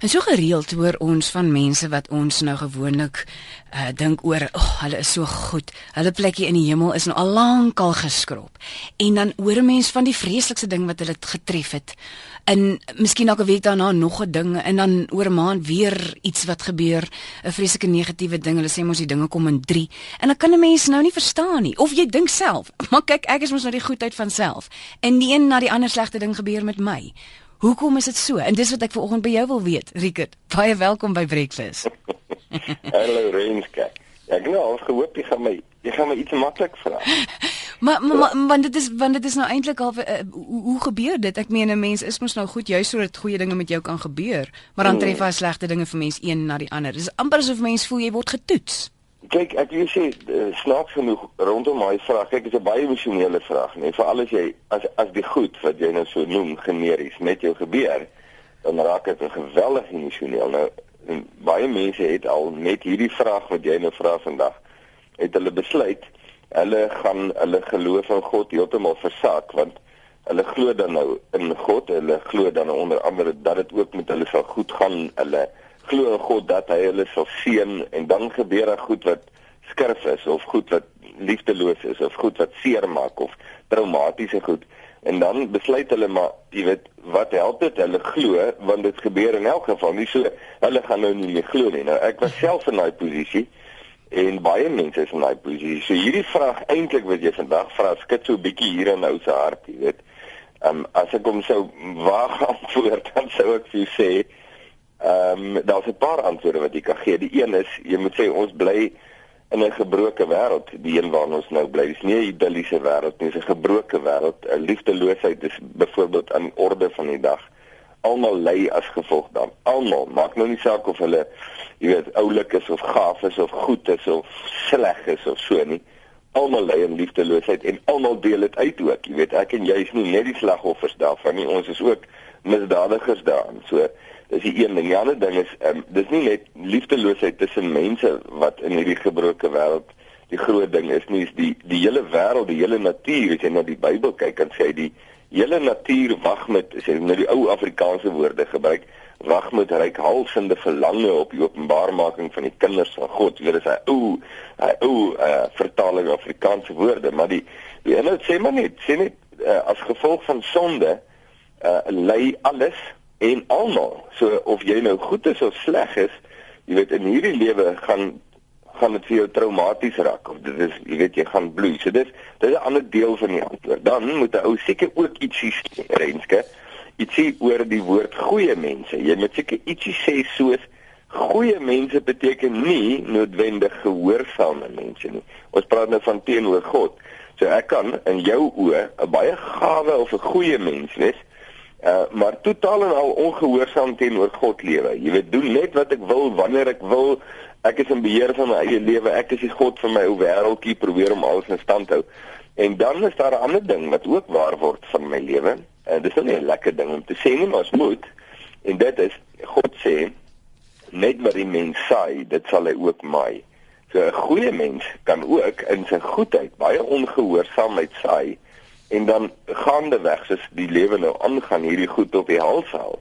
En so gereeld hoor ons van mense wat ons nou gewoonlik uh dink oor, "Ag, oh, hulle is so goed. Hulle plekjie in die hemel is nou al lank al geskrob." En dan hoor mense van die vreeslikste ding wat hulle getref het. En miskien dalk 'n week daarna nog 'n ding en dan oor 'n maand weer iets wat gebeur, 'n vreeslike negatiewe ding. Hulle sê mos die dinge kom in 3. En dan kan 'n mens nou nie verstaan nie. Of jy dink self, "Maar kyk, ek is mos nou die goedheid van self." En die een na die ander slegte ding gebeur met my. Hoekom is dit so? En dis wat ek vanoggend by jou wil weet, Rickert. Baie welkom by Breakfast. Hallo Renske. Ek nou al gehoop jy gaan my jy gaan my iets maklik vra. maar maar want dit is want dit is nou eintlik al uh, hoe, hoe gebeur dit? Ek meen 'n mens is mos nou goed juist sodat goeie dinge met jou kan gebeur, maar dan tref hy slegte dinge vir mens een na die ander. Dis amper asof mens voel jy word getoets kyk ek wil sê uh, snaaks genoeg rondom my vraag kyk dit is 'n baie emosionele vraag nee vir alles jy as as die goed wat jy nou so noem generies met jou gebeur dan raak dit 'n geweldig emosioneel. Nou baie mense het al net hierdie vraag wat jy nou vra vandag het hulle besluit hulle gaan hulle geloof in God heeltemal versaak want hulle glo dan nou in God hulle glo dan onder andere dat dit ook met hulle sal goed gaan hulle glo in God dat hy hulle sal seën en dan gebeur daar goed wat skerp is of goed wat liefdeloos is of goed wat seer maak of traumatiese goed. En dan besluit hulle maar jy weet wat help dit hulle glo want dit gebeur in elk geval nie. So hulle gaan nou nie meer glo nie. Nou ek was self in daai posisie en baie mense is in daai posisie. So hierdie vraag eintlik wat jy vandag vra skit so 'n bietjie hier in nou se hart jy weet. Um, as ek hom sou waag antwoord dan sou ek vir sê Ehm um, daar's 'n paar antwoorde wat jy kan gee. Die een is jy moet sê ons bly in 'n gebroke wêreld, die een waarin ons nou bly. Dis nie 'n idilliese wêreld nie, dis 'n gebroke wêreld. Liefdeloosheid is byvoorbeeld aan die orde van die dag. Almal ly as gevolg daarvan. Almal, maak nou nie saak of hulle jy weet oulik is of gaaf is of goed is of sleg is of so nie. Almal ly in liefdeloosheid en almal deel dit uit ook. Jy weet, ek en jy is nie net die slagoffers daarvan nie. Ons is ook misdadigers daarin. So Dis die een ding. Die ander ding is ehm um, dis nie net liefdeloosheid tussen mense wat in hierdie gebroke wêreld die groot ding is nie, is die die hele wêreld, die hele natuur, as jy na die Bybel kyk, dan sê hy die hele natuur wag met as jy nou die ou Afrikaanse woorde gebruik, wag met reikhalsende verlange op die openbarmaking van die kinders van God. Dit is hy ou hy ou uh, vertaling Afrikaanse woorde, maar die die inhoud sê maar net, sê net uh, as gevolg van sonde uh, lei alles en almal so of jy nou goed is of sleg is jy weet in hierdie lewe gaan gaan dit vir jou traumaties raak of dit is jy weet jy gaan bloei. So dis dit is 'n ander deel van die antwoord. Dan moet 'n ou seker ook ietsie sê renske ietsie oor die woord goeie mense. Jy moet seker ietsie sê soos goeie mense beteken nie noodwendig gehoorsame mense nie. Ons praat nou van teenoor God. So ek kan in jou oë 'n baie gawe of 'n goeie mens wees Uh, maar totaal en al ongehoorsaam teenoor God lewe. Jy weet doen net wat ek wil wanneer ek wil. Ek is in beheer van my eie lewe. Ek is die God van my ou wêreldjie, probeer om alles in stand hou. En dan is daar 'n ander ding wat ook waar word van my lewe. En uh, dis nie 'n lekker ding om te sê nie, maar ons moet. En dit is God sê net wat die mens saai, dit sal hy ook maai. So 'n goeie mens kan ook in sy goedheid baie ongehoorsaamheid saai en dan gaandeweg soos die lewe nou aangaan hierdie goed op die hals haal.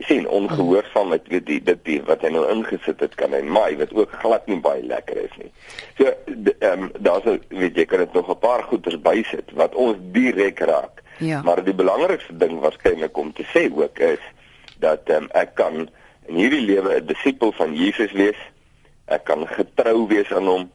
Jy sien ongehoorsaam met weet die dit die wat hy nou ingesit het kan hy maai wat ook glad nie baie lekker is nie. So ehm um, daar's weet jy kan dit nog 'n paar goeders bysit wat ons direk raak. Ja. Maar die belangrikste ding waarskynlik om te sê ook is dat ehm um, ek kan in hierdie lewe 'n disipel van Jesus wees. Ek kan getrou wees aan hom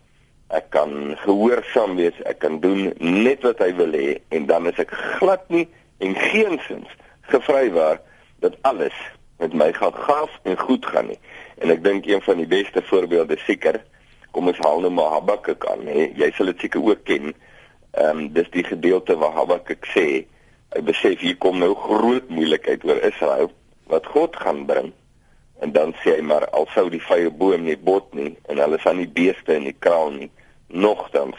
ek kan gehoorsaam wees, ek kan doen net wat hy wil hê en dan is ek glad nie en geensins gevrywaar dat alles met my gaan gaaf en goed gaan nie. En ek dink een van die beste voorbeelde seker kom ons haal nou maar Habakuk aan, hè. Jy sal dit seker ook ken. Ehm um, dis die gedeelte waar Habakuk sê hy besef hier kom nou groot moeilikheid oor Israel wat God gaan bring en dan sê hy maar al sou die vrye boom nie bot nie en hulle sal nie beeste in die kraal nie nogtans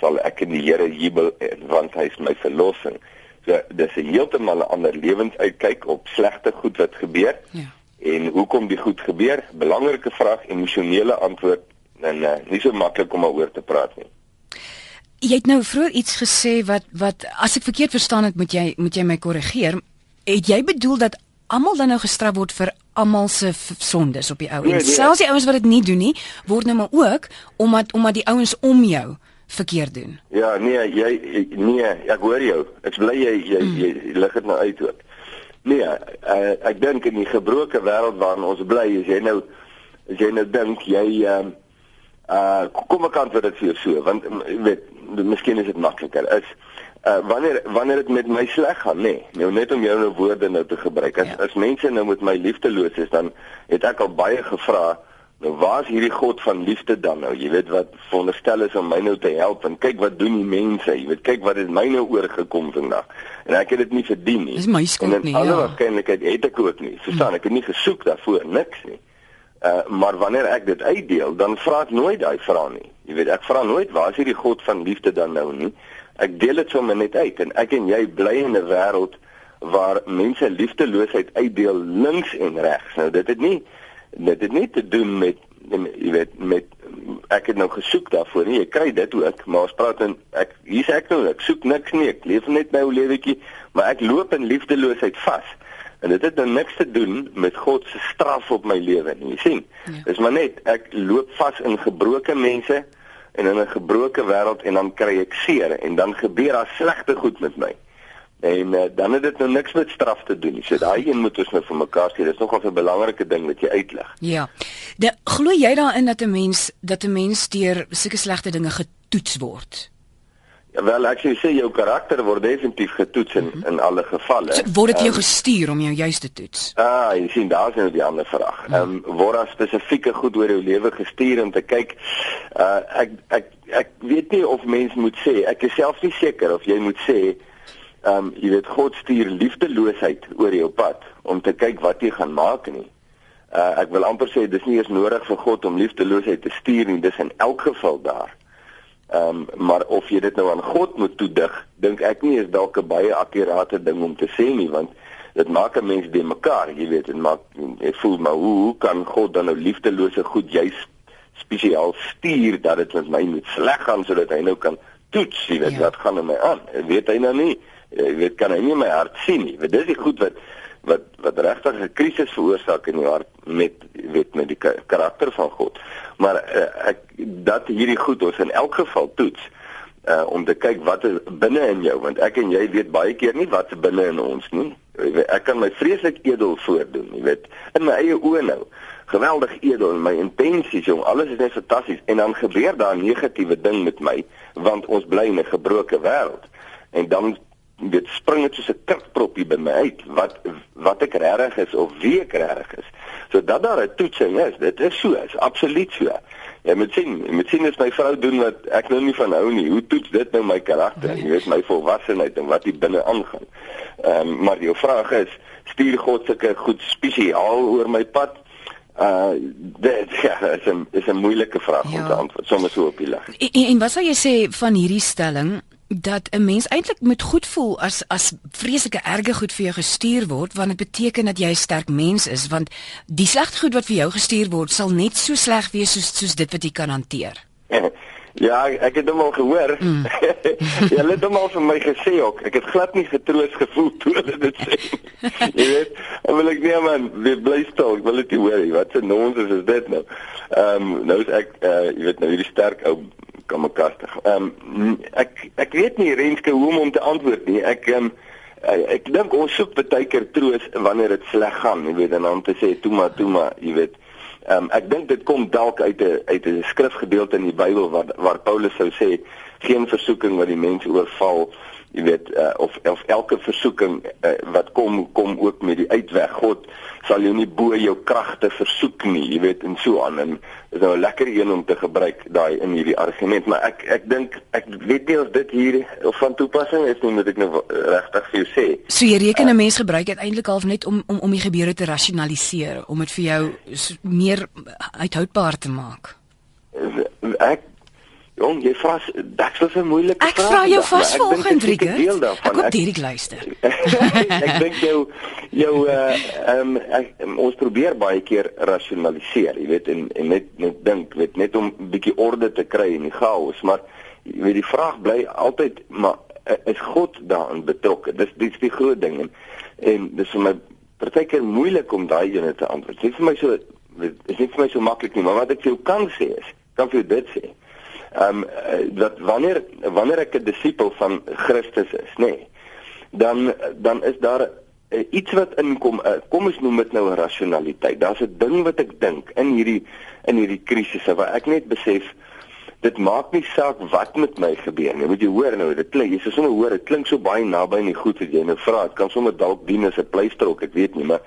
sal ek in die Here jubel want hy is my verlossing. So dis 'n heeltemal 'n ander lewensuitkyk op slegte goed wat gebeur. Ja. en hoekom die goed gebeur? Belangrike vraag emosionele antwoord en uh, nie so maklik om daaroor te praat nie. Jy het nou vroeër iets gesê wat wat as ek verkeerd verstaan het moet jy moet jy my korrigeer. Het jy bedoel dat almal dan nou gestraf word vir almal se sondes op die ou. Nee, En nee. selfs die ouens wat dit nie doen nie, word nou maar ook omdat omdat die ouens om jou verkeerd doen. Ja, nee, jy nee, ek hoor jou. Ek bly jy jy, jy, jy lig dit nou uit ook. Nee, uh, ek dink in die gebroke wêreld waarin ons bly, is jy nou as jy nou dink jy ehm uh kom ek antwoord dit vir jou so want mm, jy weet miskien is dit makliker is uh wanneer wanneer dit met my sleg gaan? Nê nee, nou net om jou nou woorde nou te gebruik. As Ja. as mense nou met my liefdeloos is dan het ek al baie gevra nou waar's hierdie God van liefde dan nou? Jy weet wat veronderstel is om my nou te help en kyk wat doen die mense. Jy weet kyk wat het my nou oorgekom vandag. En ek het dit nie verdien nie. Dis my skuld en nie, alle ja. waarskynlikheid het ek ook nie. Verstaan ek het nie gesoek daarvoor niks nie. Uh, maar wanneer ek dit uitdeel, dan vra ek nooit daai vraag nie. Jy weet, ek vra nooit waar is hierdie God van liefde dan nou nie. Ek deel dit sommer net uit en ek en jy bly in 'n wêreld waar mense liefdeloosheid uitdeel links en regs. Nou dit het nie dit het nie te doen met jy weet met ek het nou gesoek daarvoor nie. Jy kry dit ook, maar ons praat en ek hier's ek nou, ek soek niks nie. Ek leef net my ou lewetjie, maar ek loop in liefdeloosheid vas. En dit het nou niks te doen met God se straf op my lewe nie. Jy sien. Ja. Ja. Dis maar net ek loop vas in gebroke mense en in 'n gebroke wêreld en dan kry ek seer en dan gebeur daar slegte goed met my. En uh, dan het dit nou niks met straf te doen nie. So daai een moet ons nou vir mekaar sê. Dis nogal 'n belangrike ding wat jy uitlig. Ja. De, glo jy daarin dat 'n mens dat 'n mens deur sulke slegte dinge getoets word? Ja, wel ek sou sê jou karakter word definitief getoets in in alle gevalle. So, word dit jou Ehm, gestuur om jou juis te toets? Ah, jy sien daar's nou die ander vraag. Ehm um, word daar spesifieke goed oor jou lewe gestuur om te kyk. Uh ek ek ek weet nie of mens moet sê, ek is self nie seker of jy moet sê ehm um, jy weet God stuur liefdeloosheid oor jou pad om te kyk wat jy gaan maak nie. Uh ek wil amper sê dis nie eens nodig vir God om liefdeloosheid te stuur nie, dis in elk geval daar. Ehm um, maar of jy dit nou aan God moet toedig, dink ek nie is dalk 'n baie akkurate ding om te sê nie, want dit maak 'n mens die mekaar, jy weet, en maak ek voel maar hoe, hoe kan God dan nou liefdelose goed juis spesiaal stuur dat dit met my moet sleg gaan sodat hy nou kan toets, jy weet, Ja. ja. wat gaan in my aan? Weet hy nou nie? Jy weet kan hy nie my hart sien nie. Want dis die goed wat wat wat regtig 'n krisis veroorsaak in jou hart met weet met die ka- karakter van God. Maar uh, ek dat hierdie goed ons in elk geval toets uh om te kyk wat is binne in jou want ek en jy weet baie keer nie wat is binne in ons nie. Ek kan my vreeslik edel voordoen, jy weet, in my eie oë nou. Geweldig edel in my intensies, jong, alles is net fantasties en dan gebeur daar 'n negatiewe ding met my want ons bly in 'n gebroke wêreld. En dan dit spring dit soos 'n kurkproppie by my uit wat wat ek regtig is of wie ek regtig is. So dat daar 'n toetsing is, dit is so, is absoluut so. Jy moet sien, jy moet sien as my vrou doen wat ek nou nie van hou nie. Hoe toets dit nou my karakter? Jy weet my volwassenheid en wat hier binne aangaan. Ehm um, maar jou vraag is, stuur God sulke goed spesiaal oor my pad? Uh dit ja, is 'n is 'n moeilike vraag Ja. om te antwoord, sommer so op die lig. En, en, en wat sou jy sê van hierdie stelling dat 'n mens eintlik moet goed voel as as vreeslike erge goed vir jou gestuur word want dit beteken dat jy 'n sterk mens is want die slegte goed wat vir jou gestuur word sal net so sleg wees soos soos dit wat jy kan hanteer. Ja, ek, het hom al gehoor. Mm. Jy het hom al vir my gesê ook. Ek het glad nie getroos gevoel toe hulle dit sê. jy weet, en wil ek nee man, weer bly stil. Ek wil dit nie hoor nie. Wat 'n nonsens is dit nou? Ehm um, nou is ek uh jy weet nou hierdie sterk ou kan mekaar. Ehm um, ek ek weet nie Renske hoe om te antwoord nie. Ek ehm um, ek, ek dink ons soek baie keer troos wanneer dit sleg gaan, jy weet, en dan te sê toe maar toe maar, jy weet. Ehm um, ek dink dit kom dalk uit 'n uit 'n skrifgedeelte in die Bybel waar waar Paulus sou sê geen versoeking wat die mens oorval, jy weet, uh, of of elke versoeking uh, wat kom kom ook met die uitweg. God sal jou nie bo jou kragte versoek nie, jy weet, en so aan. En is nou 'n lekker een om te gebruik daai in hierdie argument, maar ek ek dink ek weet nie of dit hier of van toepassing is nie, moet ek nou regtig vir jou sê. So jy reken 'n mens gebruik dit eintlik half net om om om die gebeure te rasionaliseer, om dit vir jou meer uithoudbaar te maak. Ek jong, jy vra dit was 'n moeilike Ek vraag. vra jou vas ek dit is 'n Rieke. Ek hoop Ek- Dirk luister. ek dink jou jou uh um, ek, um, ons probeer baie keer rasionaliseer, jy weet en en net net dink, weet net om 'n bietjie orde te kry in die chaos, maar jy weet die vraag bly altyd maar uh, is God daarin betrokke? Dis dis die groot ding en en dis vir my partykeer moeilik om daai ene te antwoord. Dit is vir my so is nie vir my so maklik nie, maar wat ek vir jou kan sê is, kan vir jou dit sê. Ehm um, dat wanneer wanneer ek 'n disipel van Christus is, nê, nee, dan dan is daar uh, iets wat inkom, uh, kom ons noem dit nou 'n rasionaliteit. Daar's 'n ding wat ek dink in hierdie in hierdie krisisse waar ek net besef dit maak nie saak wat met my gebeur nie. Moet jy hoor nou, dit klink, jy sê sommer hoor, dit klink so baie naby die goed wat jy nou vra. Dit kan sommer dalk dien as 'n pleister ook, ek weet nie, maar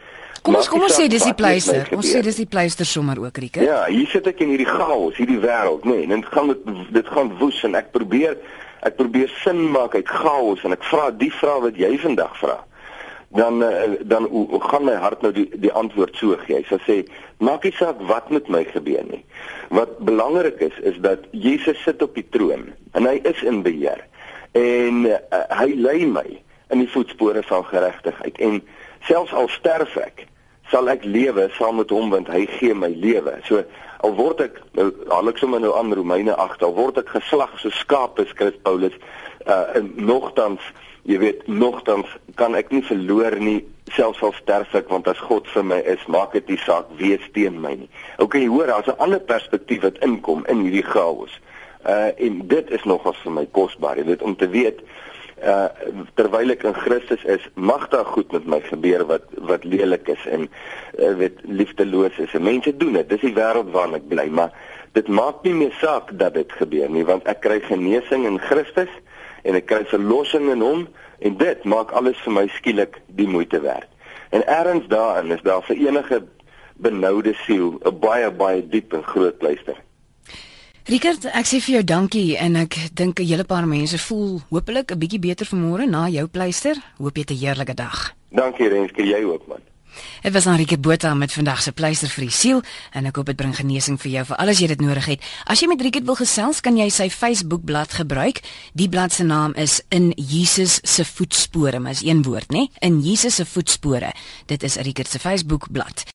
Kom ons kom ons sê dis die pleister. Ons sê dis die pleister sommer ook, Rieke. Ja, hier sit ek in hierdie chaos, hierdie wêreld, nê. Nee, dit gaan dit dit gaan woes en ek probeer ek probeer sin maak uit chaos en ek vra die vraag wat jy vandag vra dan eh, dan hoe gaan my hart nou die die antwoord so gee. Hy sê maak nie saak wat met my gebeur nie. Wat belangrik is is dat Jesus sit op die troon en hy is in beheer. En uh, hy lei my in die voetspore van geregtigheid en selfs al sterf ek sal ek lewe saam met hom want hy gee my lewe. So al word ek nou haal ek sommer nou aan Romeine 8 al word ek geslag so skape skryf Paulus uh, en nogtans jy weet nogtans kan ek nie verloor nie selfs al sterf ek want as God vir my is maak dit nie saak wie steun my nie. Okay, hoor, daar's 'n ander perspektief wat inkom in hierdie chaos. Uh en dit is nogals vir my kosbaar, jy weet om te weet uh terwyl ek in Christus is, mag daar goed met my gebeur wat wat lelik is en uh, weet liefdeloos is. En mense doen dit. Dis die wêreld waarin ek bly, maar dit maak nie meer saak dat dit gebeur nie, want ek kry genesing in Christus en ek kry verlossing in hom en dit maak alles vir my skielik die moeite werd. En ergens daarin is daar vir enige benoude siel 'n baie baie diep en groot pleister. Richard, ek sê vir jou dankie en ek dink 'n hele paar mense voel hopelik 'n bietjie beter vanmôre na jou pleister. Hoop jy 'n heerlike dag. Dankie Renske, jy ook man. Dit was Enrique Botha met vandag se pleister vir die siel en ek hoop dit bring genesing vir jou vir alles jy dit nodig het. As jy met Enrique wil gesels, kan jy sy Facebook bladsy gebruik. Die bladsy se naam is In Jesus se voetspore, maar is een woord, né? In Jesus se voetspore. Dit is Enrique se Facebook bladsy.